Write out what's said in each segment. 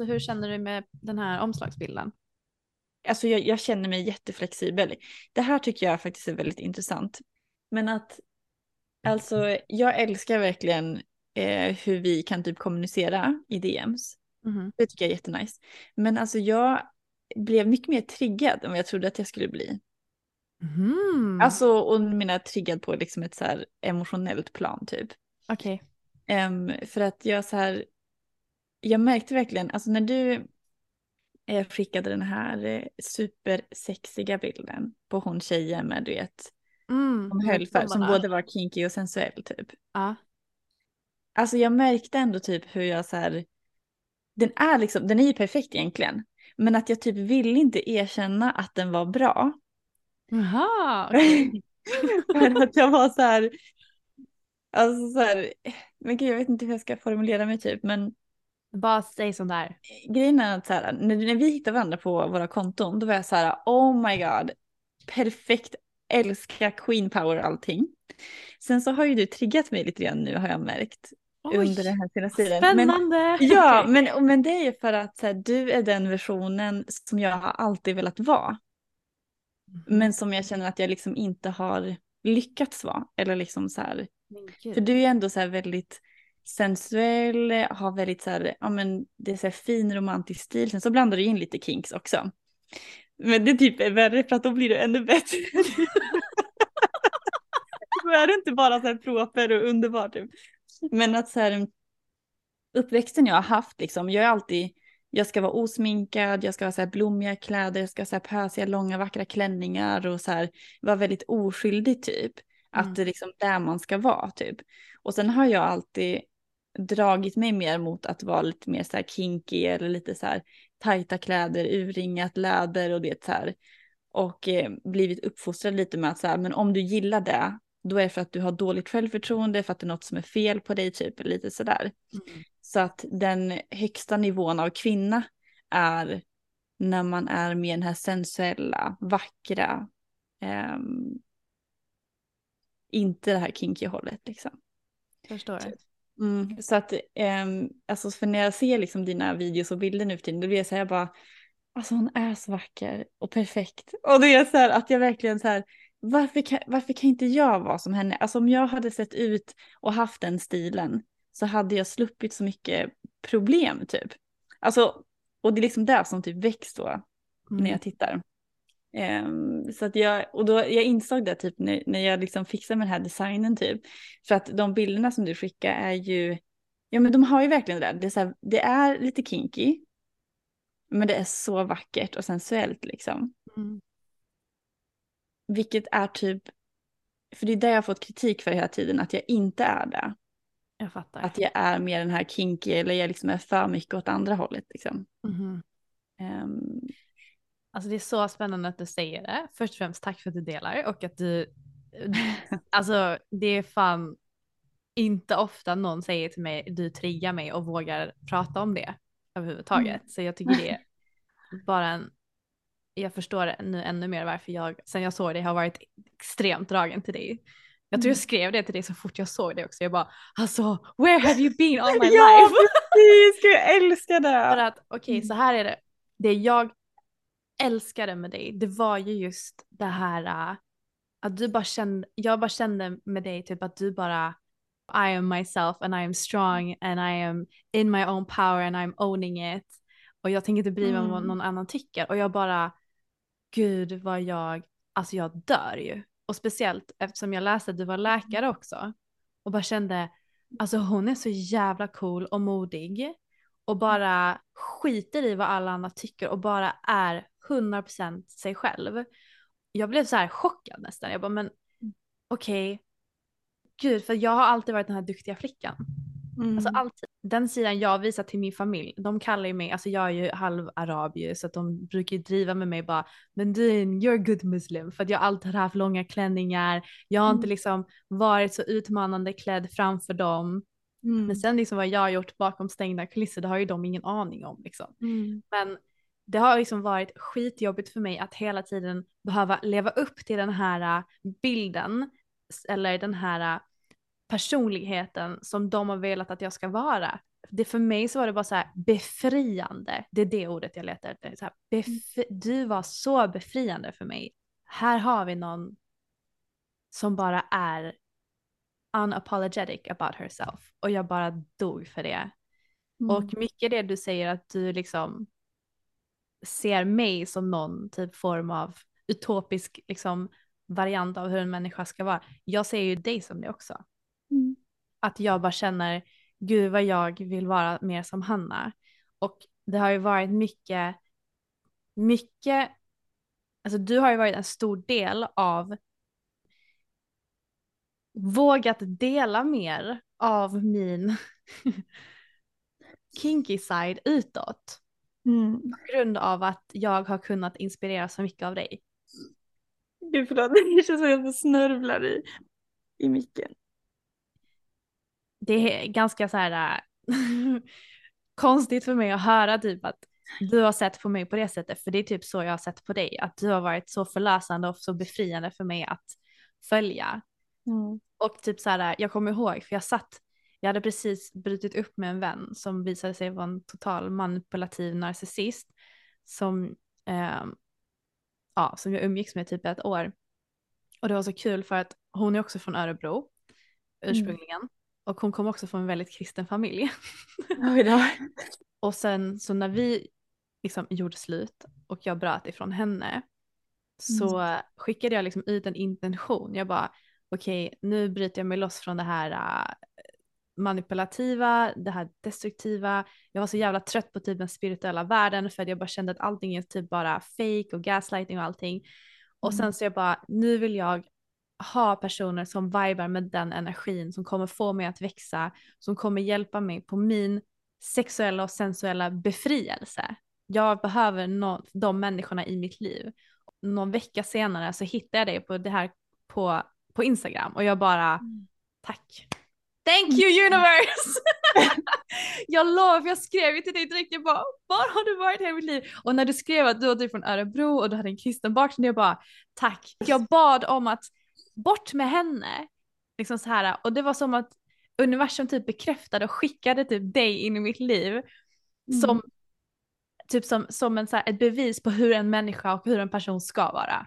Så hur känner du med den här omslagsbilden? Alltså jag, jag känner mig jätteflexibel. Det här tycker jag faktiskt är väldigt intressant. Men att, alltså jag älskar verkligen eh, hur vi kan typ kommunicera i DMs. Mhm. Det tycker jag är jättenice. Men alltså jag blev mycket mer triggad än vad jag trodde att jag skulle bli. Mhm. Alltså, och menar triggad på liksom ett så här emotionellt plan typ. Okej. Ehm, för att jag så här, jag märkte verkligen, alltså när du eh, skickade den här eh, supersexiga bilden på hon tjejen med du vet, Mm. som höll för, som både var kinky och sensuell typ. Ja. Alltså jag märkte ändå typ hur jag så här, den är liksom, den är ju perfekt egentligen. Men att jag typ ville inte erkänna att den var bra. Jaha, okej. För att jag var så här, alltså så här, men gud jag vet inte hur jag ska formulera mig typ, men Bara säg sånt där. grejen är att så här, när, när vi hittade varandra på våra konton, då var jag så här, oh my god, perfekt, älskar queen power och allting. Sen så har ju du triggat mig lite grann nu har jag märkt under den här senaste tiden. Men, Spännande! ja, Okej. men, men det är ju för att så här, du är den versionen som jag har alltid velat vara. Men som jag känner att jag liksom inte har lyckats vara. Eller liksom så här, för du är ändå så här väldigt sensuell, har väldigt så här, ja men det är så här fin romantisk stil. Sen så blandar du in lite kinks också. Men det typ är värre för att då blir det ännu bättre. då är det inte bara så här proper och underbar typ. Men att så här, uppväxten jag har haft liksom, jag är alltid, jag ska vara osminkad, jag ska ha så här blommiga kläder, jag ska ha så här pösiga långa vackra klänningar och så här vara väldigt oskyldig typ. Att Mm. det är liksom där man ska vara typ. Och sen har jag alltid dragit mig mer mot att vara lite mer så här kinky eller lite så här tajta kläder, urringat läder och det så här. Och eh, blivit uppfostrad lite med att så här, men om du gillar det, då är det för att du har dåligt självförtroende, för att det är något som är fel på dig, typ lite sådär. Mm. Så att den högsta nivån av kvinna är när man är med den här sensuella, vackra, ehm, inte det här kinky hållet liksom. Förstår. Mm, så att, ehm, alltså för när jag ser liksom dina videos och bilder nu för tiden, då blir jag så här, jag bara, alltså hon är så vacker och perfekt. Och det är så här att jag verkligen så här, varför kan, varför kan inte jag vara som henne? Alltså om jag hade sett ut och haft den stilen så hade jag sluppit så mycket problem typ. Alltså, och det är liksom det som typ väcks då Mm. när jag tittar. Ehm, så att jag, och då, jag insåg det typ när, när jag liksom fixade med den här designen typ. För att de bilderna som du skickar är ju, ja men de har ju verkligen det där. Det är, så här, det är lite kinky. Men det är så vackert och sensuellt liksom. Mm. Vilket är typ, för det är det jag har fått kritik för hela tiden, att jag inte är det. Jag fattar. Att jag är mer den här kinky eller jag liksom är för mycket åt andra hållet liksom. Mhm. Ehm, Alltså det är så spännande att du säger det. Först och främst tack för att du delar och att du, alltså det är fan inte ofta någon säger till mig du triggar mig och vågar prata om det överhuvudtaget. Så jag tycker det är bara en, jag förstår nu ännu mer varför jag sen jag såg det har varit extremt dragen till dig. Jag tror jag skrev det till dig så fort jag såg det också. Jag bara alltså where have you been all my ja, life? precis! Gud, jag älskar För det! att okej så här är det. Det jag älskade med dig det var ju just det här äh, att du bara kände, jag bara kände med dig typ att du bara I am myself and I am strong and I am in my own power and I'm owning it. Och jag tänker inte bry mig om vad Mm. någon annan tycker. Och jag bara, gud vad jag, alltså jag dör ju. Och speciellt eftersom jag läste att du var läkare också. Och bara kände, alltså hon är så jävla cool och modig. Och bara skiter i vad alla andra tycker och bara är 100% sig själv. Jag blev så här chockad nästan. Jag bara, men okej. Gud, för jag har alltid varit den här duktiga flickan. Mm. Alltså alltid. Den sidan jag visar till min familj, de kallar ju mig, alltså jag är ju halv arab ju, så att de brukar ju driva med mig bara, men du är en, you're a good muslim, för att jag alltid har haft långa klänningar, jag har inte Mm. liksom varit så utmanande klädd framför dem. Mm. Men sen liksom vad jag har gjort bakom stängda kulisser, det har ju de ingen aning om liksom. Mm. Men det har liksom varit skitjobbigt för mig att hela tiden behöva leva upp till den här äh, bilden eller den här äh, personligheten som de har velat att jag ska vara. Det för mig så var det bara så här befriande. Det är det ordet jag letar efter. Så här, bef- du var så befriande för mig. Här har vi någon som bara är unapologetic about herself. Och jag bara dog för det. Mm. Och mycket det du säger att du liksom ser mig som någon typ form av utopisk liksom variant av hur en människa ska vara. Jag ser ju dig som det också. Mm. Att jag bara känner, gud vad jag vill vara mer som Hanna. Och det har ju varit mycket, mycket, alltså du har ju varit en stor del av vågat dela mer av min kinky side utåt. Mm. På grund av att jag har kunnat inspirera så mycket av dig. Gud förlåt, det känns som att jag snörvlar i, i micken. Det är ganska så här äh, konstigt för mig att höra typ att du har sett på mig på det sättet, för det är typ så jag har sett på dig, att du har varit så förlösande och så befriande för mig att följa. Mm. Och typ så här, jag kommer ihåg, för jag satt, jag hade precis brutit upp med en vän som visade sig vara en total manipulativ narcissist som, ehm, ja, som jag umgicks med typ ett år. Och det var så kul för att hon är också från Örebro ursprungligen. Och hon kom också från en väldigt kristen familj. Och sen så när vi liksom gjorde slut och jag bröt ifrån henne så skickade jag liksom ut en intention. Jag bara okej nu bryter jag mig loss från det här äh, manipulativa, det här destruktiva. Jag var så jävla trött på typ den spirituella världen för att jag bara kände att allting är typ bara fake och gaslighting och allting. Och sen så jag bara nu vill jag ha personer som vibar med den energin som kommer få mig att växa, som kommer hjälpa mig på min sexuella och sensuella befrielse. Jag behöver nå- de människorna i mitt liv. Någon vecka senare så hittade jag dig på det här på, på Instagram och jag bara tack. Thank you universe! jag lovar, för jag skrev ju till dig direkt, jag bara var har du varit hela mitt liv? Och när du skrev att du var typ från Örebro och du hade en kristen bakgrund, jag bara tack. Jag bad om att bort med henne. Liksom så här, och det var som att universum typ bekräftade och skickade typ dig in i mitt liv som typ som, som en, så här, ett bevis på hur en människa och hur en person ska vara.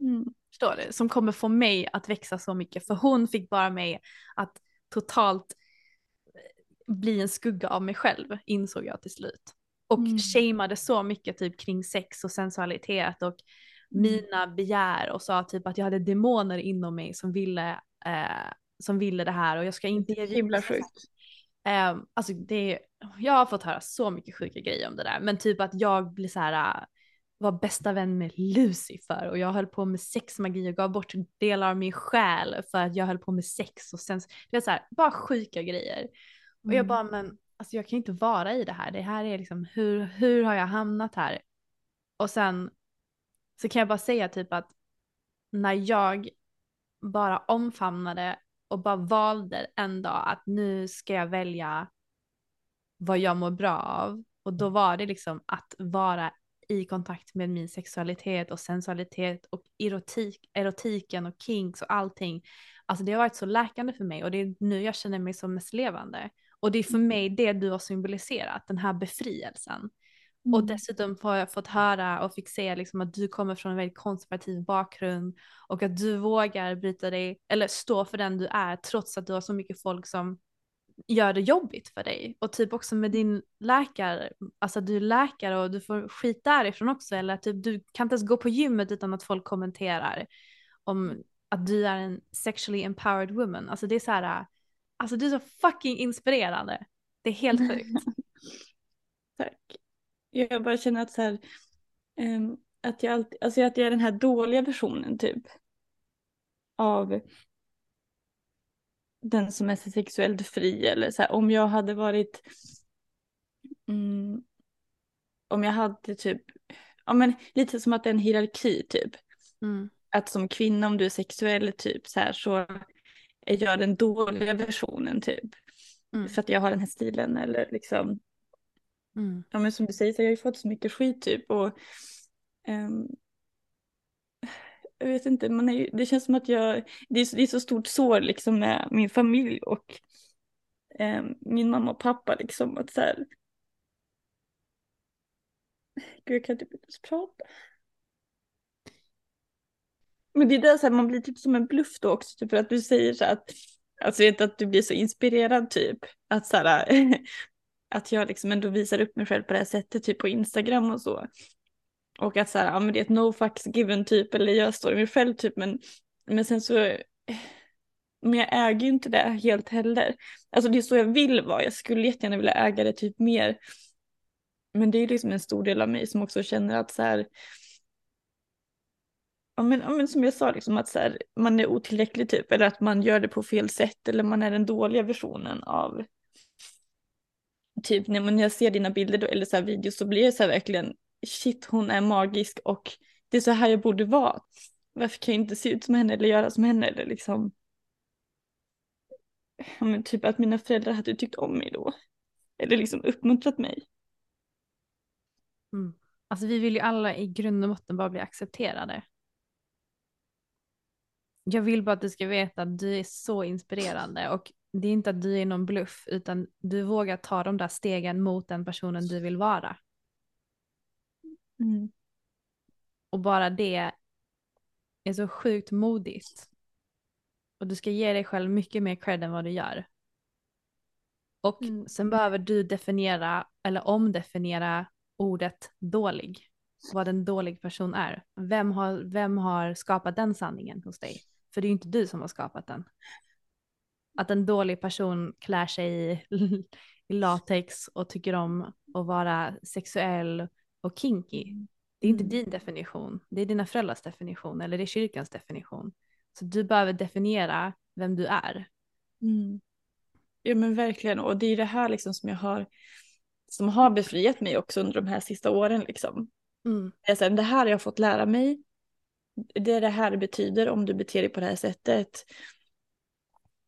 Mm. Förstår du? Som kommer få mig att växa så mycket. För hon fick bara mig att totalt bli en skugga av mig själv, insåg jag till slut. Och Mm. shameade så mycket typ kring sex och sensualitet och mina begär och sa typ att jag hade demoner inom mig som ville, eh, som ville det här och jag ska inte ge Himla sjukt. Eh, alltså det jag har fått höra så mycket sjuka grejer om det där, men typ att jag blir så här, äh, var bästa vän med Lucifer och jag höll på med sexmagi och gav bort delar av min själ för att jag höll på med sex och sen, det är så här, bara sjuka grejer. Mm. Och jag mm. bara, men alltså jag kan inte vara i det här, det här är liksom, hur, hur har jag hamnat här? Och sen så kan jag bara säga typ att när jag bara omfamnade och bara valde en dag att nu ska jag välja vad jag mår bra av. Och då var det liksom att vara i kontakt med min sexualitet och sensualitet och erotik, erotiken och kinks och allting. Alltså det har varit så läkande för mig och det är nu jag känner mig som mest levande. Och det är för mm. mig det du har symboliserat, den här befrielsen. Mm. Och dessutom har jag fått höra och fick se liksom att du kommer från en väldigt konservativ bakgrund och att du vågar bryta dig eller stå för den du är trots att du har så mycket folk som gör det jobbigt för dig. Och typ också med din läkare, alltså du är läkare och du får skit därifrån också eller typ du kan inte ens gå på gymmet utan att folk kommenterar om att du är en sexually empowered woman. Alltså det är så här, alltså du är så fucking inspirerande. Det är helt sjukt. Tack. Jag bara känner att så här, um, att jag alltid, alltså att jag är den här dåliga versionen typ. Av den som är sexuellt fri eller så här, om jag hade varit mm, om jag hade typ, ja men lite som att det är en hierarki typ. Mm. Att som kvinna om du är sexuell typ så här så är jag den dåliga versionen typ. Mm. För att jag har den här stilen eller liksom. Mm. Ja men som du säger så jag har ju fått så mycket skit typ och um, jag vet inte, man är, det känns som att jag, det är, det är så stort sår liksom med min familj och um, min mamma och pappa liksom att så här, Gud jag kan typ inte ens prata. Men det är där så här, man blir typ som en bluff då också, typ för att du säger så att, alltså inte att du blir så inspirerad typ, att så här, att jag liksom ändå visar upp mig själv på det här sättet, typ på Instagram och så. Och att så här, ja men det är ett no fucks given typ, eller jag står i mig själv typ, men, men sen så, men jag äger ju inte det helt heller. Alltså det är så jag vill vara, jag skulle jättegärna vilja äga det typ mer. Men det är ju liksom en stor del av mig som också känner att så här, ja men, ja men som jag sa, liksom att så här, man är otillräcklig typ, eller att man gör det på fel sätt, eller man är den dåliga versionen av typ när jag ser dina bilder då, eller så här videos så blir jag så här verkligen shit hon är magisk och det är så här jag borde vara. Varför kan jag inte se ut som henne eller göra som henne eller liksom. Ja, men typ att mina föräldrar hade tyckt om mig då. Eller liksom uppmuntrat mig. Mm. Alltså vi vill ju alla i grund och botten bara bli accepterade. Jag vill bara att du ska veta att du är så inspirerande och det är inte att du är någon bluff utan du vågar ta de där stegen mot den personen du vill vara. Mm. Och bara det är så sjukt modigt. Och du ska ge dig själv mycket mer cred än vad du gör. Och mm. sen behöver du definiera eller omdefiniera ordet dålig. Vad en dålig person är. Vem har, vem har skapat den sanningen hos dig? För det är ju inte du som har skapat den. Att en dålig person klär sig i, i latex och tycker om att vara sexuell och kinky. Mm. Det är inte din definition, det är dina föräldrars definition eller det är kyrkans definition. Så du behöver definiera vem du är. Mm. Ja men verkligen och det är det här liksom som jag har som har befriat mig också under de här sista åren liksom. Mm. Det, är så här, det här har jag fått lära mig. Det är det här det betyder om du beter dig på det här sättet.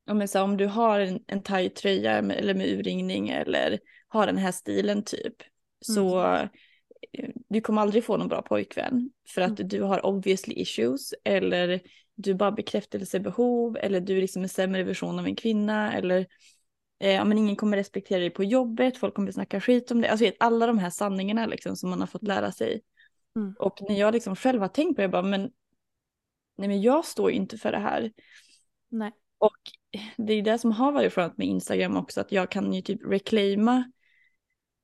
Ja, men så om du har en, en tajt tröja eller med urringning eller har den här stilen typ. Så mm du kommer aldrig få någon bra pojkvän för att mm. du har obviously issues eller du bara bekräftelsebehov eller du är liksom en sämre version av en kvinna eller eh, ja, men ingen kommer respektera dig på jobbet, folk kommer snacka skit om det. Alltså alla de här sanningarna liksom som man har fått lära sig. Mm. Och när jag liksom själv har tänkt på det, jag bara men nej men jag står ju inte för det här. Nej. Och det är det som har varit skönt med Instagram också, att jag kan ju typ reclaima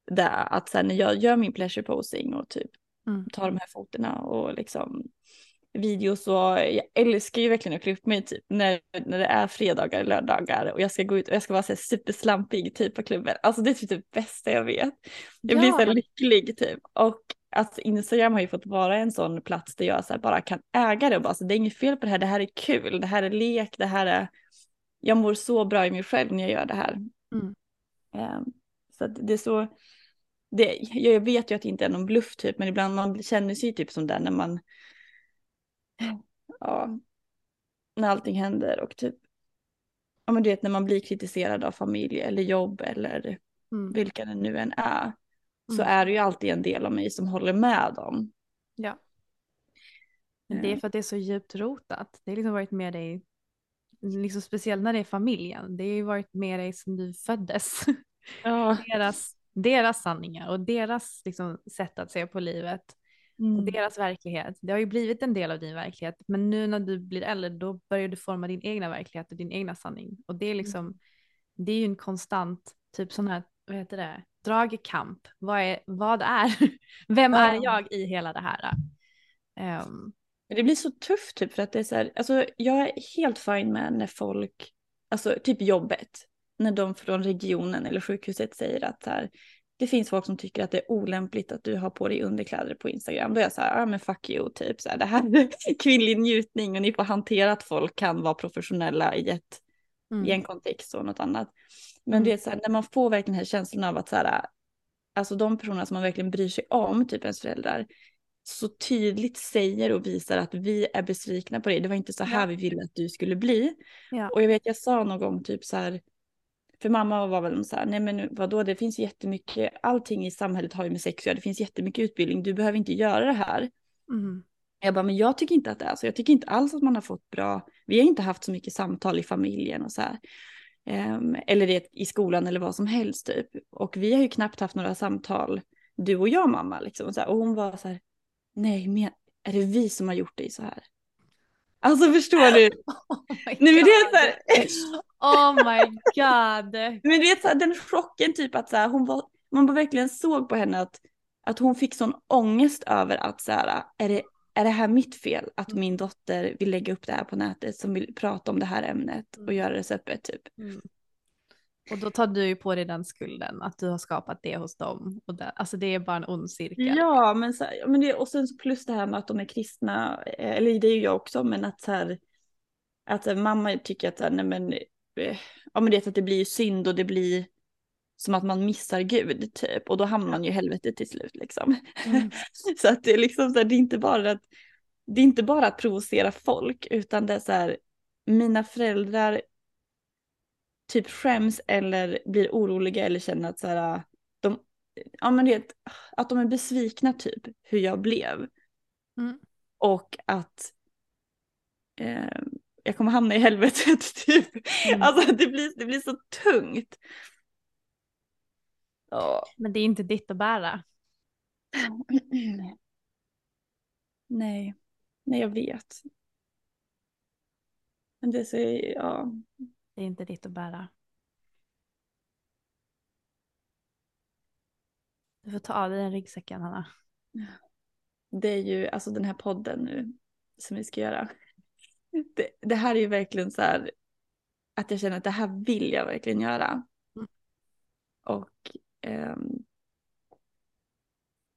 det att sen när jag gör min pleasure posing och typ mm. tar de här fotorna och liksom videos och jag älskar ju verkligen att klä upp mig typ när, när det är fredagar lördagar och jag ska gå ut och jag ska vara så här superslampig typ på klubben. Alltså det är typ det bästa jag vet. Jag blir Ja. så här lycklig typ. Och alltså Instagram har ju fått vara en sån plats där jag så bara kan äga det och bara så det är inget fel på det här, det här är kul, det här är lek, det här är, jag mår så bra i mig själv när jag gör det här. Mm. Ehm, så det är så, det, jag vet ju att det inte är någon bluff typ, men ibland man känner sig typ som den när man, ja, när allting händer och typ, ja men du vet när man blir kritiserad av familj eller jobb eller Mm. vilka det nu än är, så Mm. är det ju alltid en del av mig som håller med dem. Ja. Men det är för att det är så djupt rotat. Det har liksom varit med dig, liksom speciellt när det är familjen. Det har ju varit med dig sedan du föddes. Ja. deras, deras sanningar och deras liksom, sätt att se på livet och Mm. deras verklighet. Det har ju blivit en del av din verklighet. Men nu när du blir äldre då börjar du forma din egna verklighet och din egna sanning. Och det är liksom, det är ju en konstant typ sån här, vad heter det, dragkamp. Vad är, vad är, vem är jag i hela det här? Ehm, Men Det blir så tufft typ för att det är så här, alltså jag är helt fine med när folk, alltså typ jobbet, när de från regionen eller sjukhuset säger att så här, det finns folk som tycker att det är olämpligt att du har på dig underkläder på Instagram. Då är jag så här, ja men fuck you, typ så här, det här är kvinnlig njutning och ni får hantera att folk kan vara professionella i, ett, mm. i en kontext och något annat. Men Mm. det är så här, när man får verkligen den här känslan av att så här, alltså de personerna som man verkligen bryr sig om, typ ens föräldrar, så tydligt säger och visar att vi är besvikna på dig. Det var inte så här Ja. vi ville att du skulle bli. Ja. Och jag vet, jag sa någon gång typ så här, för mamma var väl så här, nej men vadå, det finns jättemycket, allting i samhället har ju med sex att göra, det finns jättemycket utbildning, du behöver inte göra det här. Mm. Jag bara, men jag tycker inte att det är så. Jag tycker inte alls att man har fått bra, vi har inte haft så mycket samtal i familjen och så här. Ehm, eller det i skolan eller vad som helst typ. Och vi har ju knappt haft några samtal, du och jag mamma liksom. Och, så här, och hon var så här, nej men är det vi som har gjort dig så här? Alltså förstår du? Oh nej men det är så här, Oh my god. men det är så här, den chocken typ att så här, hon var, man bara verkligen såg på henne att, att hon fick sån ångest över att så här, är det, är det här mitt fel att min dotter vill lägga upp det här på nätet som vill prata om det här ämnet och göra det så öppet typ. Mm. Och då tar du ju på dig den skulden att du har skapat det hos dem. Och det, alltså det är bara en ond cirkel. Ja, men, så men det, och sen så plus det här med att de är kristna, eh, eller det är ju jag också, men att så här, att här, mamma tycker att nej men, eh, ja men det att det blir synd och det blir som att man missar Gud typ och då hamnar man ju i helvetet till slut liksom. Mm. så att det är liksom så här, det är inte bara att det är inte bara att provocera folk utan det är så här, mina föräldrar typ skäms eller blir oroliga eller känner att så här, de, ja men det, att de är besvikna typ hur jag blev. Mm. Och att eh, jag kommer hamna i helvetet typ. Mm. Alltså det blir, det blir så tungt. Ja. Men det är inte ditt att bära. Nej, nej jag vet. Men det är så, ja. Det är inte ditt att bära. Du får ta av dig den ryggsäcken Hanna. Det är ju alltså den här podden nu som vi ska göra. Det, det här är ju verkligen så här att jag känner att det här vill jag verkligen göra. Mm. Och ehm,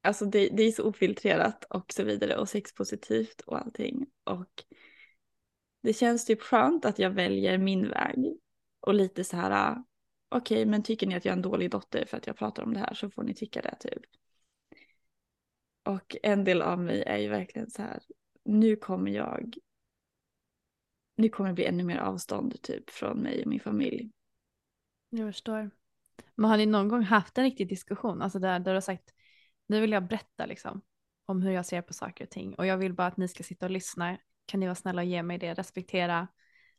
alltså det, det är så ofiltrerat och så vidare och sexpositivt och allting. Och det känns typ skönt att jag väljer min väg och lite så här okej men tycker ni att jag är en dålig dotter för att jag pratar om det här så får ni tycka det typ. Och en del av mig är ju verkligen så här, nu kommer jag, nu kommer det bli ännu mer avstånd typ från mig och min familj. Jag förstår. Men har ni någon gång haft en riktig diskussion? Alltså där, där du har sagt, nu vill jag berätta liksom om hur jag ser på saker och ting. Och jag vill bara att ni ska sitta och lyssna. Kan ni vara snälla och ge mig det? Respektera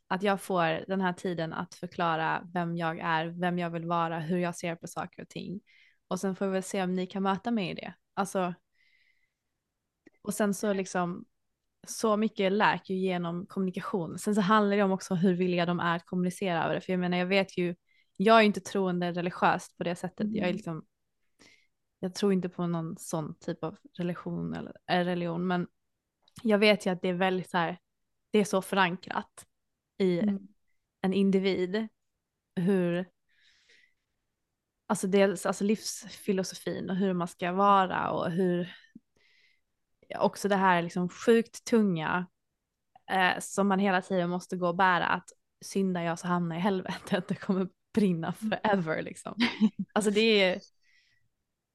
att jag får den här tiden att förklara vem jag är, vem jag vill vara, hur jag ser på saker och ting. Och sen får vi väl se om ni kan möta mig i det. Alltså, och sen så liksom, så mycket lärk ju genom kommunikation. Sen så handlar det om också hur villiga de är att kommunicera över det. För jag menar, jag vet ju, jag är ju inte troende religiöst på det sättet. Jag är Mm. liksom, jag tror inte på någon sån typ av religion eller äh, religion, men jag vet ju att det är väldigt så här, det är så förankrat i Mm. en individ hur, alltså dels alltså livsfilosofin och hur man ska vara och hur också det här liksom sjukt tunga eh, som man hela tiden måste gå och bära att syndar jag så hamnar jag i helvetet, det kommer brinna forever liksom. Alltså det är,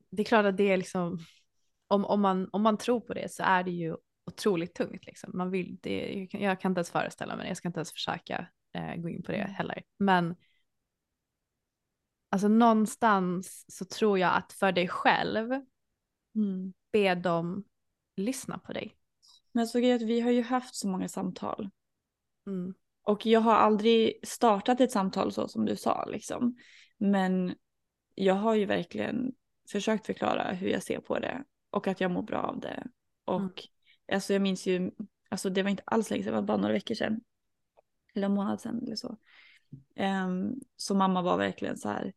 det är klart att det är liksom, om, om, man, om man tror på det så är det ju otroligt tungt liksom. Man vill, det, jag kan inte ens föreställa mig det, jag ska inte ens försöka eh, gå in på det heller. Men alltså någonstans så tror jag att för dig själv, Mm. be dem lyssna på dig. Men så att vi har ju haft så många samtal. Mm. Och jag har aldrig startat ett samtal så som du sa liksom. Men jag har ju verkligen försökt förklara hur jag ser på det och att jag mår bra av det. Och Mm. Alltså jag minns ju, alltså det var inte alls länge sedan, det var bara några veckor sedan. Eller en månad sedan eller så. Um, så mamma var verkligen så här,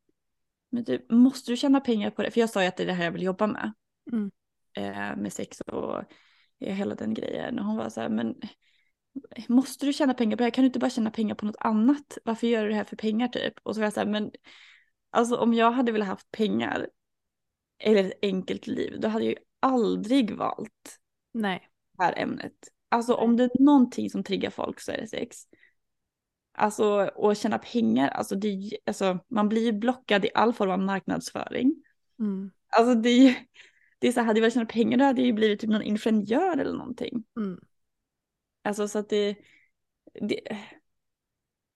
men du, måste du tjäna pengar på det? För jag sa ju att det är det här jag vill jobba med. Mm. Eh, med sex och eh, hela den grejen. Och hon var så här, men måste du tjäna pengar på det här? Kan du inte bara tjäna pengar på något annat? Varför gör du det här för pengar typ? Och så var jag så här, men alltså om jag hade velat haft pengar eller ett enkelt liv, då hade jag ju aldrig valt Nej. Här ämnet. Alltså om det är någonting som triggar folk så är det sex. Alltså och tjäna pengar, alltså, det, alltså man blir ju blockad i all form av marknadsföring. Mm. Alltså det det är så här, hade jag velat tjäna pengar då hade jag ju blivit typ någon ingenjör eller någonting. Mm. Alltså så att det, det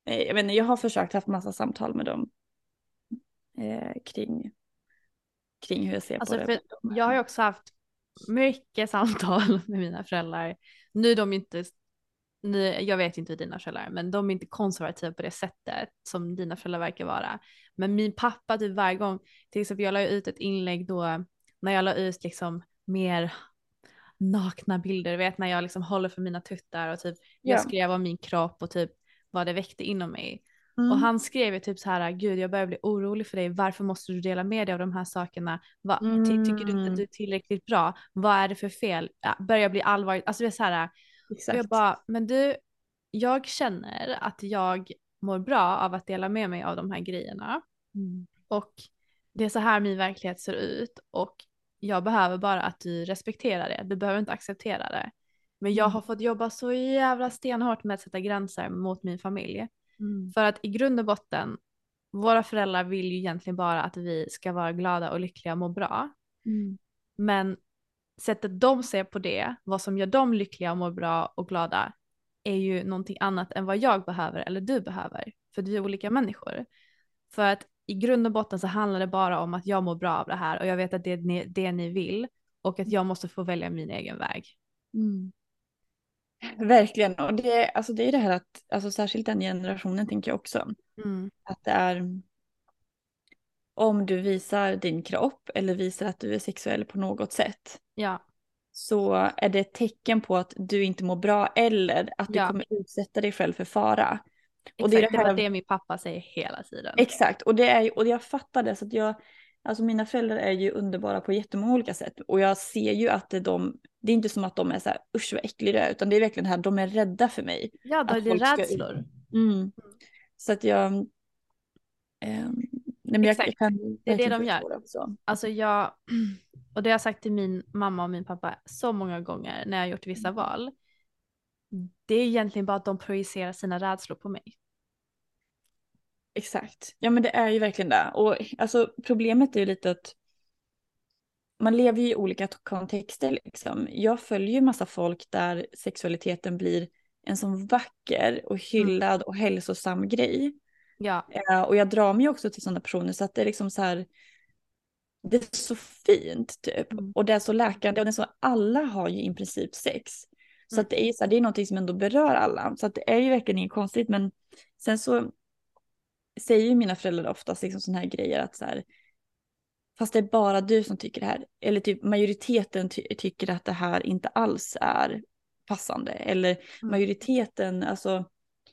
Nej, jag vet inte, jag har försökt haft massa samtal med dem eh, kring, kring hur jag ser Alltså på för det. jag har ju också haft mycket samtal med mina föräldrar. Nu är de inte, nu, jag vet inte hur dina föräldrar är, men de är inte konservativa på det sättet som dina föräldrar verkar vara. Men min pappa typ varje gång, till exempel jag la ut ett inlägg då när jag la ut liksom mer nakna bilder, vet när jag liksom håller för mina tuttar och typ jag Ja. skrev om min kropp och typ vad det väckte inom mig. Mm. Och han skrev ju typ så här, gud jag börjar bli orolig för dig, varför måste du dela med dig av de här sakerna? Va, ty, tycker du inte Mm. att du är tillräckligt bra? Vad är det för fel? Ja, börjar bli allvarligt, alltså det är så här, och Exakt. jag bara, men du, jag känner att jag mår bra av att dela med mig av de här grejerna. Mm. Och det är så här min verklighet ser ut och jag behöver bara att du respekterar det. Du behöver inte acceptera det. Men jag Mm. har fått jobba så jävla stenhårt med att sätta gränser mot min familj. Mm. För att i grund och botten, våra föräldrar vill ju egentligen bara att vi ska vara glada och lyckliga och må bra. Mm. Men sättet de ser på det, vad som gör dem lyckliga och mår bra och glada, är ju någonting annat än vad jag behöver eller du behöver. För vi är olika människor. För att i grund och botten så handlar det bara om att jag mår bra av det här och jag vet att det är det ni vill och att jag måste få välja min egen väg. Mm. Verkligen, och det, alltså det är det här att, alltså särskilt den generationen tänker jag också, att det är om du visar din kropp eller visar att du är sexuell på något sätt Ja, så är det ett tecken på att du inte mår bra eller att du Ja. kommer utsätta dig själv för fara. Och exakt. det Det, är det här- var det min pappa säger hela tiden. Exakt, och det är och jag fattar det så att jag, alltså mina föräldrar är ju underbara på jättemånga olika sätt och jag ser ju att de, det är inte som att de är så här usch vad äcklig du är utan det är verkligen det här, de är rädda för mig. Ja, då är det folk ska- rädslor. Mm. Så att jag, ehm, nej Exakt, jag kan det är det de gör. också. Alltså jag, och det har jag sagt till min mamma och min pappa så många gånger när jag har gjort vissa Mm. val. Det är egentligen bara att de projicerar sina rädslor på mig. Exakt, ja men det är ju verkligen det. Och alltså problemet är ju lite att man lever ju i olika kontexter liksom. Jag följer ju massa folk där sexualiteten blir en sån vacker och hyllad och hälsosam grej. Ja, Eh, och jag drar mig också till sådana personer så att det är liksom så här. Det är så fint typ. Mm. Och det är så läkande och det är så alla har ju i princip sex. Så Mm. att det är så här, det är någonting som ändå berör alla. Så att det är ju verkligen inget konstigt men sen så säger ju mina föräldrar oftast liksom sådana här grejer att så här. Fast det är bara du som tycker det här. Eller typ majoriteten ty- tycker att det här inte alls är passande. Eller majoriteten, alltså.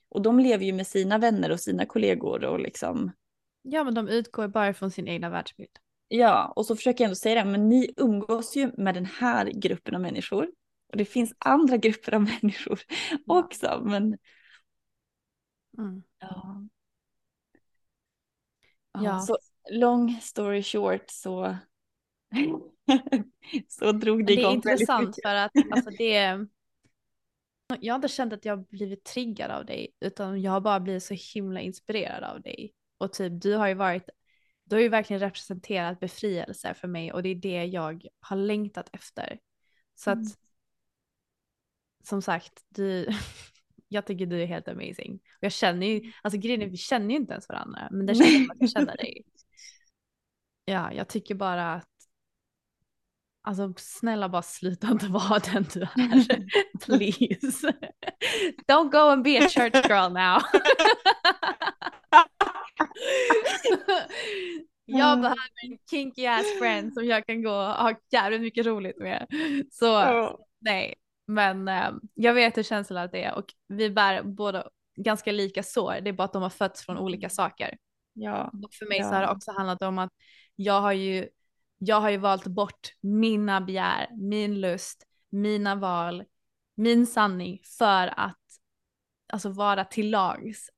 Och de lever ju med sina vänner och sina kollegor och liksom. ja men de utgår bara från sin egna världsbild. Ja, och så försöker jag ändå säga det, men ni umgås ju med den här gruppen av människor. Och det finns andra grupper av människor också. Men Mm. ja. Ja. Så long story short så, så drog det Det är igång intressant för att alltså det jag har inte känt att jag har blivit triggad av dig utan jag har bara blivit så himla inspirerad av dig. Och typ du har ju varit, du har ju verkligen representerat befrielse för mig och det är det jag har längtat efter. Så att Mm. som sagt, du, jag tycker du är helt amazing. Och jag känner ju, alltså grejen är vi känner ju inte ens varandra men det känns som att jag känner dig. Ja, jag tycker bara att Alltså snälla bara sluta inte vara den du är. Please. Don't go and be a church girl now. jag behöver en kinky ass friend som jag kan gå och ha jävligt mycket roligt med. Så nej, men eh, jag vet hur känslan det är och vi bär båda ganska lika sår. Det är bara att de har fötts från olika saker. Ja. Och för mig så Ja. har det också handlat om att jag har ju, jag har ju valt bort mina begär, min lust, mina val, min sanning för att alltså vara till lags.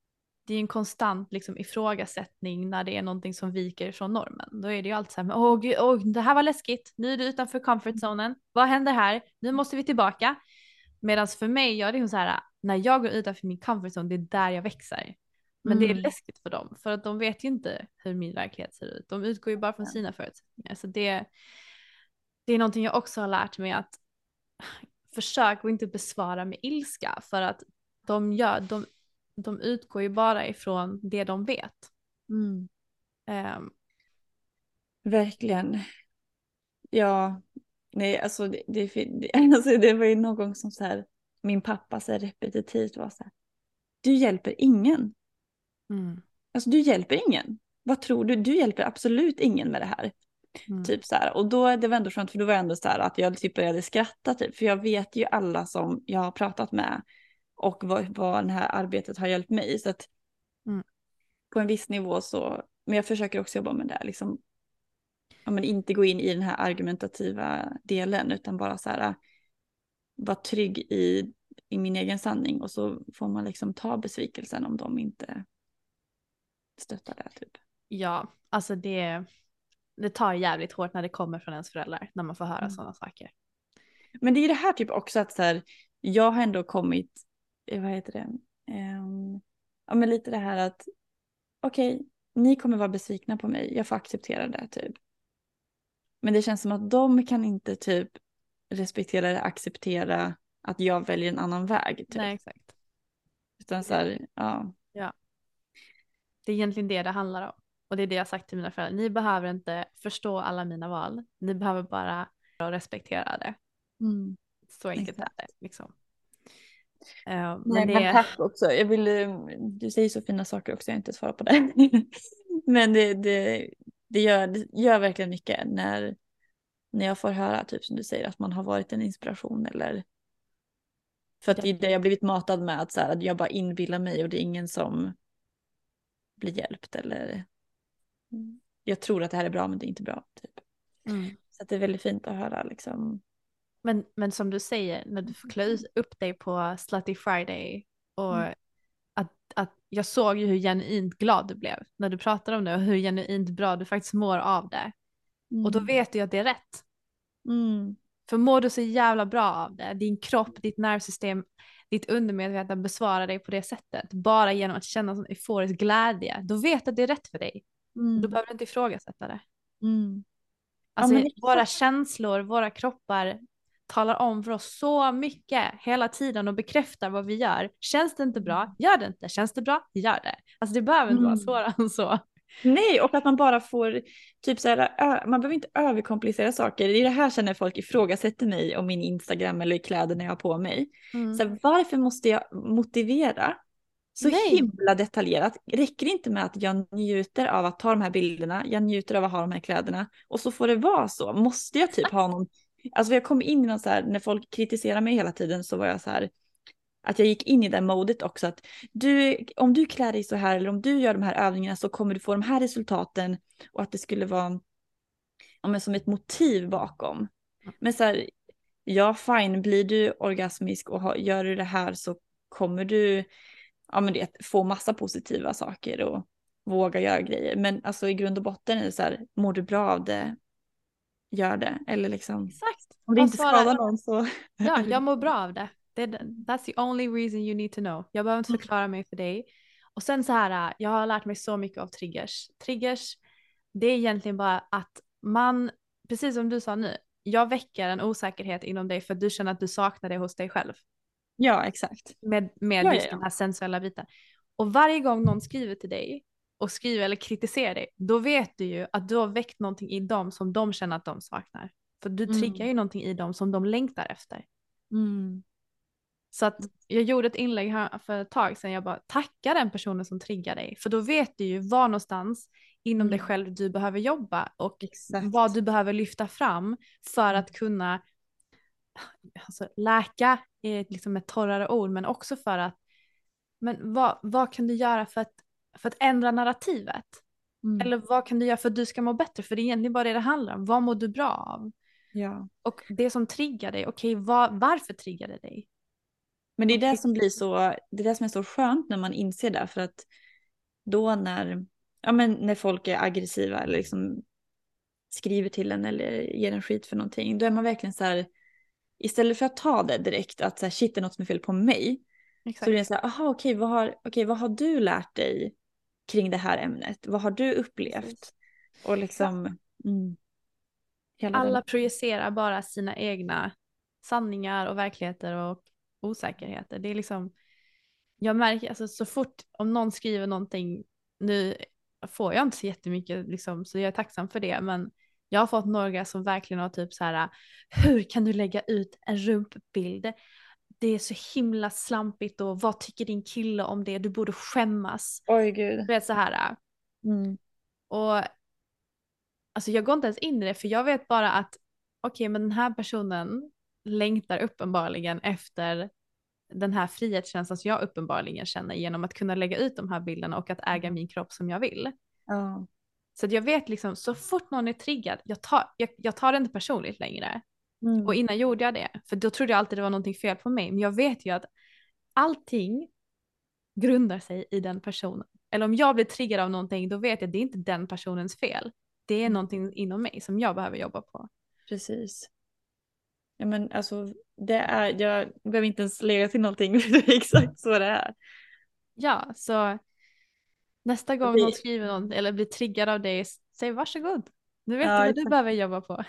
Det är en konstant liksom, ifrågasättning när det är någonting som viker från normen. Då är det ju alltid så här, åh, gud, åh, det här var läskigt, nu är du utanför comfort zonen, vad händer här, nu måste vi tillbaka. Medan för mig, jag är liksom så här, när jag går utanför min comfort zone, det är där jag växer. Men det är Mm. läskigt för dem, för att de vet ju inte hur min verklighet ser ut. De utgår ju bara från sina förutsättningar. Så det, det är någonting jag också har lärt mig att försök att inte besvara med ilska, för att de, gör, de, de utgår ju bara ifrån det de vet. Mm. Ehm, Verkligen. Ja, nej alltså det, det, det, alltså det var ju någon gång som så här, min pappa så här repetitivt var så här, du hjälper ingen. mm, Alltså du hjälper ingen. Vad tror du? Du hjälper absolut ingen med det här. mm, Typ så här. Och då, det var ändå skönt för då var jag ändå så här att jag typ började skratta typ. För jag vet ju alla som jag har pratat med och vad, vad det här arbetet har hjälpt mig. Så att Mm. på en viss nivå så, men jag försöker också jobba med det liksom. Ja, men inte gå in i den här argumentativa delen utan bara så här vara trygg i, i min egen sanning och så får man liksom ta besvikelsen om de inte stöttar det typ. Ja, alltså det, det tar jävligt hårt när det kommer från ens föräldrar, när man får höra Mm. sådana saker. Men det är det här typ också att så här, jag har ändå kommit, vad heter det, Ehm, ja men lite det här att okej, ni kommer vara besvikna på mig, jag får acceptera det typ. Men det känns som att de kan inte typ respektera eller acceptera att jag väljer en annan väg. Typ. Nej, exakt. Utan så här, ja. Det är egentligen det det handlar om. Och det är det jag har sagt till mina föräldrar. Ni behöver inte förstå alla mina val. Ni behöver bara respektera det. Så enkelt är Exakt. det. Liksom. Eh, men Nej, det, men tack också. Jag vill, eh, du säger så fina saker också, jag har inte svarat på det. men det, det, det, gör, det gör verkligen mycket när, när jag får höra, typ som du säger, att man har varit en inspiration eller för att det är det jag har blivit matad med, att, så här, att jag bara inbillar mig och det är ingen som blir hjälpt eller jag tror att det här är bra men det är inte bra. Typ. mm. Så det är väldigt fint att höra liksom. Men, men som du säger, när du får klä upp dig på Slutty Friday och Mm. att, att jag såg ju hur genuint glad du blev när du pratade om det och hur genuint bra du faktiskt mår av det. Och då vet du ju att det är rätt. Mm. För mår du så jävla bra av det, din kropp, ditt nervsystem, ditt undermedvetna besvarar dig på det sättet, bara genom att känna sån euforisk glädje, då vet du att det är rätt för dig. Mm. Då behöver du inte ifrågasätta det. Mm. Alltså, exakt. våra känslor, våra kroppar talar om för oss så mycket hela tiden och bekräftar vad vi gör. Känns det inte bra, gör det inte. Känns det bra, gör det. Alltså det behöver inte vara Mm. svårare än så. Nej, och att man bara får, typ så här, man behöver inte överkomplicera saker. Det är det här känner folk ifrågasätter mig och min Instagram eller kläderna jag har på mig. Mm. Så här, varför måste jag motivera så Nej. himla detaljerat? Räcker det inte med att jag njuter av att ta de här bilderna, jag njuter av att ha de här kläderna och så får det vara så? Måste jag typ ha någon, alltså jag kom in i någon så här, när folk kritiserar mig hela tiden så var jag så här, att jag gick in i det modet också att du, om du klär dig så här eller om du gör de här övningarna så kommer du få de här resultaten och att det skulle vara ja, som ett motiv bakom. Men så här, ja fine, blir du orgasmisk och har, gör du det här så kommer du ja, men det, få massa positiva saker och våga göra grejer. Men alltså i grund och botten är det så här, mår du bra av det, gör det. Eller liksom, Exakt. om det inte skadar någon så. Ja, jag mår bra av det. det. That's the only reason you need to know. Jag behöver inte förklara mig för dig. Och sen så här, jag har lärt mig så mycket av triggers. Triggers, det är egentligen bara att man, precis som du sa nu, jag väcker en osäkerhet inom dig för att du känner att du saknar det hos dig själv. Ja, exakt. Med, med Ja, just ja, ja. den här sensuella biten. Och varje gång någon skriver till dig och skriver eller kritiserar dig, då vet du ju att du har väckt någonting i dem som de känner att de saknar. För du Mm. triggar ju någonting i dem som de längtar efter. Mm. Så att jag gjorde ett inlägg här för ett tag sedan, jag bara tacka den personen som triggar dig. För då vet du ju var någonstans inom dig Mm. själv du behöver jobba och Exakt. vad du behöver lyfta fram för att kunna alltså, läka är liksom ett torrare ord men också för att men vad, vad kan du göra för att, för att ändra narrativet? Mm. Eller vad kan du göra för att du ska må bättre? För det är egentligen bara det det handlar om. Vad mår du bra av? Ja. Och det som triggar dig, okej vad, varför triggar det dig? Men det är det som blir så, det är det som är så skönt när man inser det. För att då när, ja men när folk är aggressiva eller liksom skriver till en eller ger en skit för någonting. Då är man verkligen så här, istället för att ta det direkt, att så här, shit det är något som är fel på mig. Exakt. Så det är så här, aha okej vad, har, okej vad har du lärt dig kring det här ämnet? Vad har du upplevt? Och liksom, mm, Alla den- projicerar bara sina egna sanningar och verkligheter och osäkerheter. Det är liksom, jag märker alltså så fort om någon skriver någonting, nu får jag inte så jättemycket liksom, så jag är tacksam för det, men jag har fått några som verkligen har typ så här, hur kan du lägga ut en rumpbild? Det är så himla slampigt och vad tycker din kille om det? Du borde skämmas. Oj gud. Du vet så här. Mm. Och alltså jag går inte ens in i det för jag vet bara att okej men den här personen längtar uppenbarligen efter den här frihetskänslan som jag uppenbarligen känner genom att kunna lägga ut de här bilderna och att äga min kropp som jag vill. Ja. Så jag vet liksom så fort någon är triggad, jag tar, jag, jag tar det inte personligt längre. Mm. Och innan gjorde jag det, för då trodde jag alltid det var någonting fel på mig. Men jag vet ju att allting grundar sig i den personen. Eller om jag blir triggad av någonting, då vet jag att det är inte den personens fel. Det är någonting inom mig som jag behöver jobba på. Precis. Ja men alltså det är, jag behöver inte ens lägga till någonting, det är exakt så det är. Ja, så nästa gång någon skriver något eller blir triggad av dig, säg varsågod. Nu vet Ja, du vad du behöver jobba på.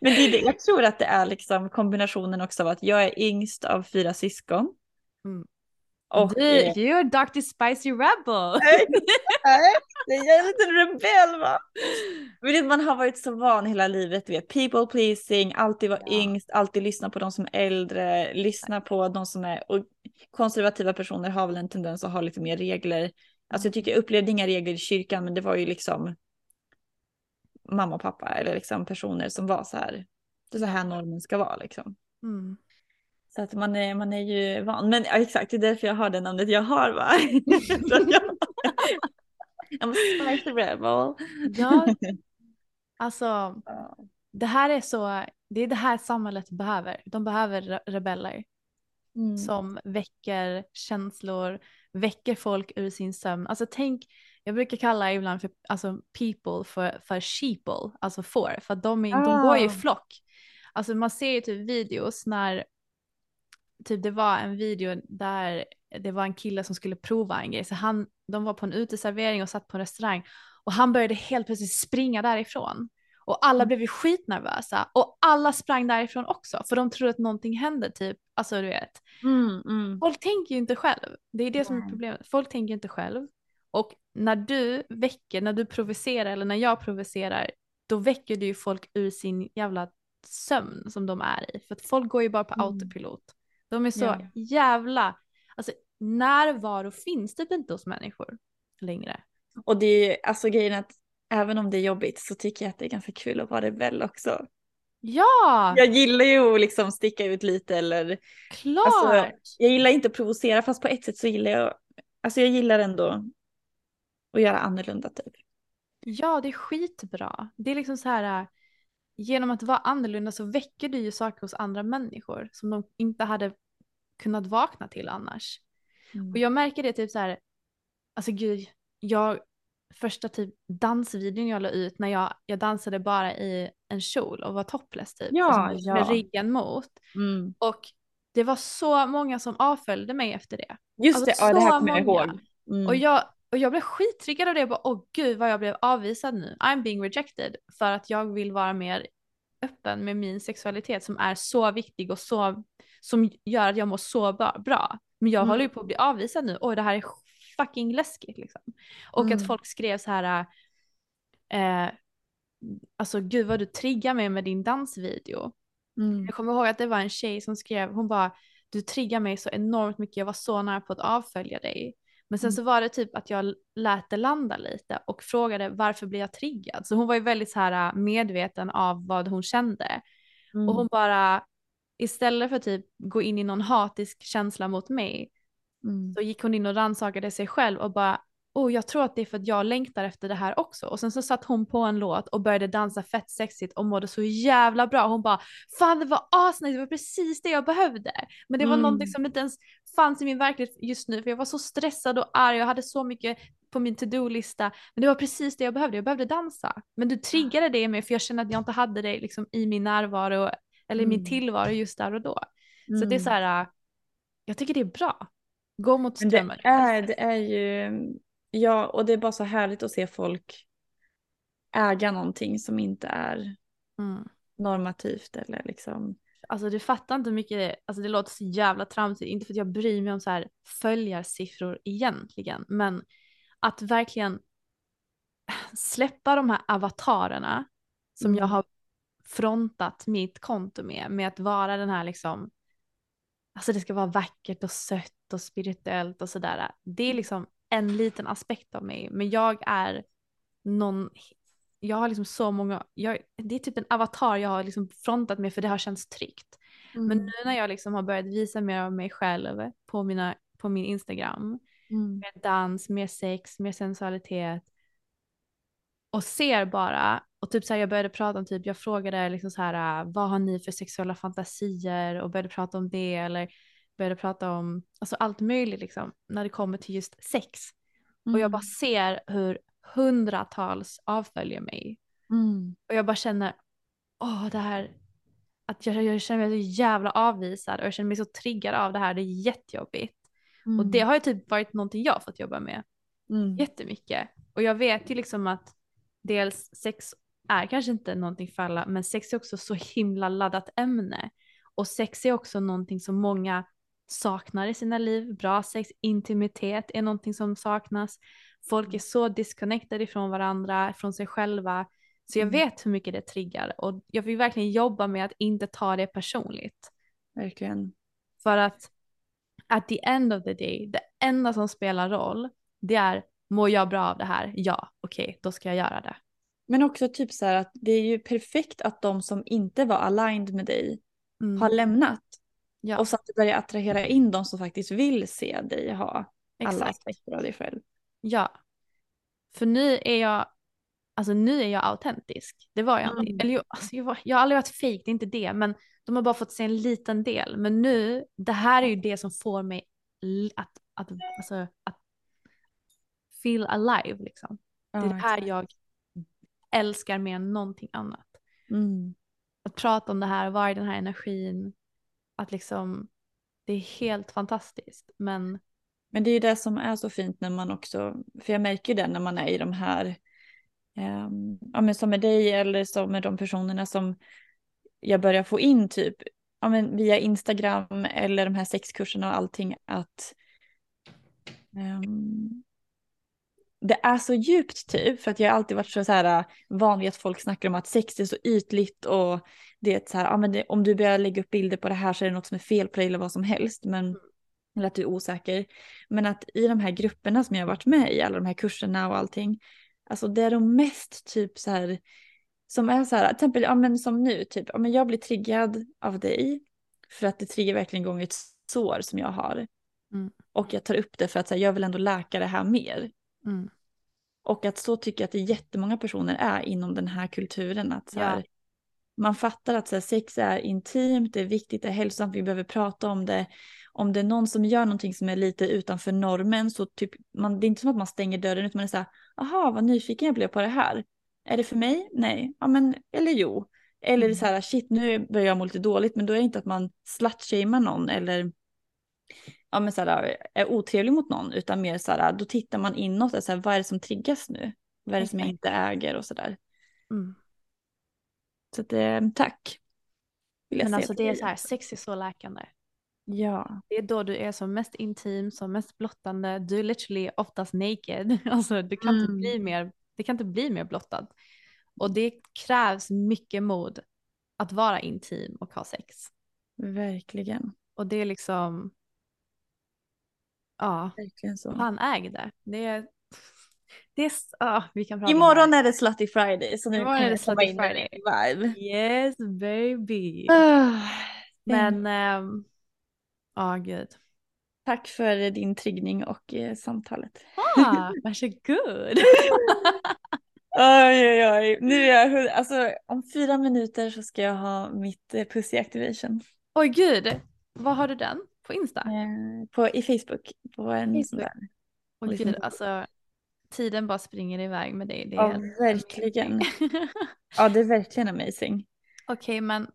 Men det det, jag tror att det är liksom kombinationen också av att jag är yngst av fyra syskon. Mm. Och du, you're Dr. Spicy Rebel. det är en liten rebell va. Men man har varit så van hela livet, vet, people pleasing, alltid vara Ja. yngst, alltid lyssna på de som är äldre, lyssna på de som är, och konservativa personer har väl en tendens att ha lite mer regler. Alltså jag tycker jag upplevde inga regler i kyrkan, men det var ju liksom mamma och pappa eller liksom personer som var så här, det är så här normen ska vara liksom. Mm. Så att man är, man är ju van. Men ja, exakt, det är därför jag har det namnet jag har va. I'm a spicy rebel. Ja, alltså det här är så, det är det här samhället behöver. De behöver re- rebeller Mm. som väcker känslor, väcker folk ur sin sömn. Alltså tänk, jag brukar kalla ibland för alltså people för, för sheeple, alltså får, för de, är, de går ju i Ah. flock. Alltså man ser ju typ videos när, typ det var en video där det var en kille som skulle prova en grej, så han, de var på en uteservering och satt på en restaurang och han började helt plötsligt springa därifrån. Och alla blev ju skitnervösa och alla sprang därifrån också för de trodde att någonting hände typ, alltså du vet. Mm, mm. Folk tänker ju inte själv. Det är det som är problemet. Folk tänker inte själv. Och när du väcker, när du provocerar eller när jag provocerar, då väcker du ju folk ur sin jävla sömn som de är i. För att folk går ju bara på Mm. autopilot. De är så Ja. jävla, alltså närvaro finns typ inte hos människor längre. Och det är ju, alltså grejen att även om det är jobbigt så tycker jag att det är ganska kul att vara rebell också. Ja, Jag gillar ju att liksom sticka ut lite eller, klart! alltså, jag gillar inte att provocera fast på ett sätt så gillar jag, alltså jag gillar ändå att göra annorlunda typ. Ja, det är skitbra. Det är liksom så här, äh, genom att vara annorlunda så väcker du ju saker hos andra människor som de inte hade kunnat vakna till annars. Mm. Och jag märker det typ så här, alltså gud, jag, första typ dansvideon jag la ut när jag, jag dansade bara i en kjol och var topless typ. Ja, alltså, med ja. ryggen mot. Mm. Och det var så många som avföljde mig efter det. Just Alltså, det, ja, det här kommer jag ihåg. Mm. Och jag, och jag blev skittriggad av det. Jag bara, åh gud vad jag blev avvisad nu. I'm being rejected. För att jag vill vara mer öppen med min sexualitet som är så viktig och så, som gör att jag mår så bra. Men jag Mm. håller ju på att bli avvisad nu. Oj det här är fucking läskigt liksom. Och Mm. att folk skrev så här, eh, alltså gud vad du triggar mig med din dansvideo. Mm. Jag kommer ihåg att det var en tjej som skrev, hon bara du triggar mig så enormt mycket, jag var så nära på att avfölja dig. Men sen Mm. så var det typ att jag lät det landa lite och frågade varför blir jag triggad? Så hon var ju väldigt så här äh, medveten av vad hon kände. Mm. Och hon bara, istället för typ gå in i någon hatisk känsla mot mig, Mm. så gick hon in och rannsakade sig själv och bara, oh jag tror att det är för att jag längtar efter det här också. Och sen så satt hon på en låt och började dansa fett sexigt och mådde så jävla bra. Hon bara, fan det var asnice, det var precis det jag behövde. Men det var Mm. någonting som inte ens fanns i min verklighet just nu för jag var så stressad och arg, jag hade så mycket på min to-do-lista. Men det var precis det jag behövde, jag behövde dansa. Men du triggade det i mig för jag kände att jag inte hade det liksom i min närvaro eller i min Mm. tillvaro just där och då. Så det är Mm. så här, äh, jag tycker det är bra. Gå mot Men strömmen. det är, det är ju, ja och det är bara så härligt att se folk äga någonting som inte är Mm. normativt eller liksom. Alltså du fattar inte hur mycket, alltså det låter så jävla tramsigt, inte för att jag bryr mig om så här följarsiffror egentligen, men att verkligen släppa de här avatarerna som Mm. jag har frontat mitt konto med, med att vara den här liksom, alltså det ska vara vackert och sött och spirituellt och sådär. Det är liksom en liten aspekt av mig, men jag är någon, jag har liksom så många, jag, det är typ en avatar jag har liksom frontat med för det har känts tryggt. Men Mm. nu när jag liksom har börjat visa mer av mig själv på, mina, på min Instagram, Mm. mer dans, mer sex, mer sensualitet och ser bara, och typ så här jag började prata om typ, jag frågade liksom så här, vad har ni för sexuella fantasier och började prata om det eller började prata om, alltså allt möjligt liksom, när det kommer till just sex. Och jag bara ser hur hundratals avföljer mig. Mm. Och jag bara känner, åh det här, att jag, jag känner mig så jävla avvisad och jag känner mig så triggad av det här, det är jättejobbigt. Mm. Och det har ju typ varit någonting jag fått jobba med Mm. jättemycket. Och jag vet ju liksom att dels sex är kanske inte någonting för alla, men sex är också så himla laddat ämne. Och sex är också någonting som många saknar i sina liv. Bra sex, intimitet är någonting som saknas. Folk är så disconnected ifrån varandra, från sig själva. Så jag Mm. vet hur mycket det triggar och jag vill verkligen jobba med att inte ta det personligt. Verkligen. För att at the end of the day, det enda som spelar roll, det är mår jag bra av det här? Ja, okej, då ska jag göra det. Men också typ så här att det är ju perfekt att de som inte var aligned med dig Mm. har lämnat. Ja, Och så att du börjar attrahera in de som faktiskt vill se dig ha alla exakt. aspekter av dig själv. Ja. För nu är jag, alltså nu är jag autentisk. Det var jag Mm. inte. Eller jo, alltså jag, var, jag har aldrig varit fake, det är inte det. Men de har bara fått se en liten del. Men nu, det här är ju det som får mig att, att, alltså, att feel alive liksom. Det är det här jag älskar mer än någonting annat. Mm. Att prata om det här, vara i den här energin. Att liksom, det är helt fantastiskt. Men Men det är ju det som är så fint när man också, för jag märker ju det när man är i de här, eh, ja men som med dig eller som med de personerna som jag börjar få in typ, ja men via Instagram eller de här sexkurserna och allting att ehm, det är så djupt typ, för att jag har alltid varit så, så här van vid att folk snackar om att sex är så ytligt och det är ett så här, ja men det, om du börjar lägga upp bilder på det här så är det något som är fel på dig eller vad som helst, men eller att du är osäker. Men att i de här grupperna som jag har varit med i, alla de här kurserna och allting, alltså det är de mest typ så här, som är så här, till exempel, ja men som nu, typ, ja men jag blir triggad av dig, för att det triggar verkligen igång ett sår som jag har. Mm. Och jag tar upp det för att här, jag vill ändå läka det här mer. mm, Och att så tycker jag att det jättemånga personer är inom den här kulturen. Att så Ja. Man fattar att så här, sex är intimt, det är viktigt, det är hälsosamt, vi behöver prata om det. Om det är någon som gör någonting som är lite utanför normen så typ, man, det är inte som att man stänger dörren utan man är så här, aha vad nyfiken jag blev på det här. Är det för mig? Nej, ja men eller jo. Eller Mm. så här, shit nu börjar jag må lite dåligt men då är det inte att man slutshamear någon eller ja, men så här, är otrevlig mot någon utan mer så här, då tittar man inåt, så här, vad är det som triggas nu? Vad är det som jag inte äger och sådär. Mm. Så att, eh, tack. Men alltså det är så här, sex är så läkande. Ja, Det är då du är som mest intim, som mest blottande. Du är literally oftast naked. Alltså du kan inte Mm. bli mer, det kan inte bli mer blottad. Och det krävs mycket mod att vara intim och ha sex. verkligen. Och det är liksom, ja, Verkligen så. han äger det. Det är, det är, ja, vi kan prata Imorgon är det Slutty Friday så nu Imorgon är det Slutty Friday. vibe. Yes baby. Ah, Men, ehm, ja gud. Tack för din triggning och eh, samtalet. Ah, varsågod. Oj, oj, oj. Nu är jag, alltså om fyra minuter så ska jag ha mitt eh, pussy activation. Oj gud, vad har du den? På Insta? Eh, på, I Facebook. På en Facebook. Oj liksom- gud, alltså tiden bara springer iväg med dig. Det är Ja, verkligen. Ja, det är verkligen amazing. Okej, men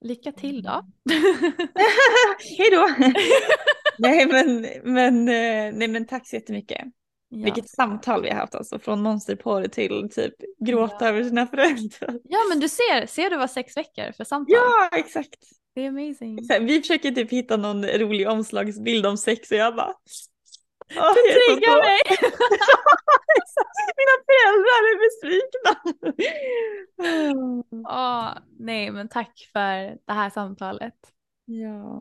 lycka till då. Hej då! nej, men, men, eh, nej men tack så jättemycket. ja. Vilket samtal vi har haft alltså. Från monsterporr till typ gråta Ja. över sina föräldrar. ja, men du ser, ser du vad sex veckor för samtal? Ja, exakt. Det är amazing. Vi försöker typ hitta någon rolig omslagsbild om sex och jag bara... Du "Åh, jag är så triggar på." mig! Mina föräldrar är besvikna. Åh, nej, men tack för det här samtalet. ja.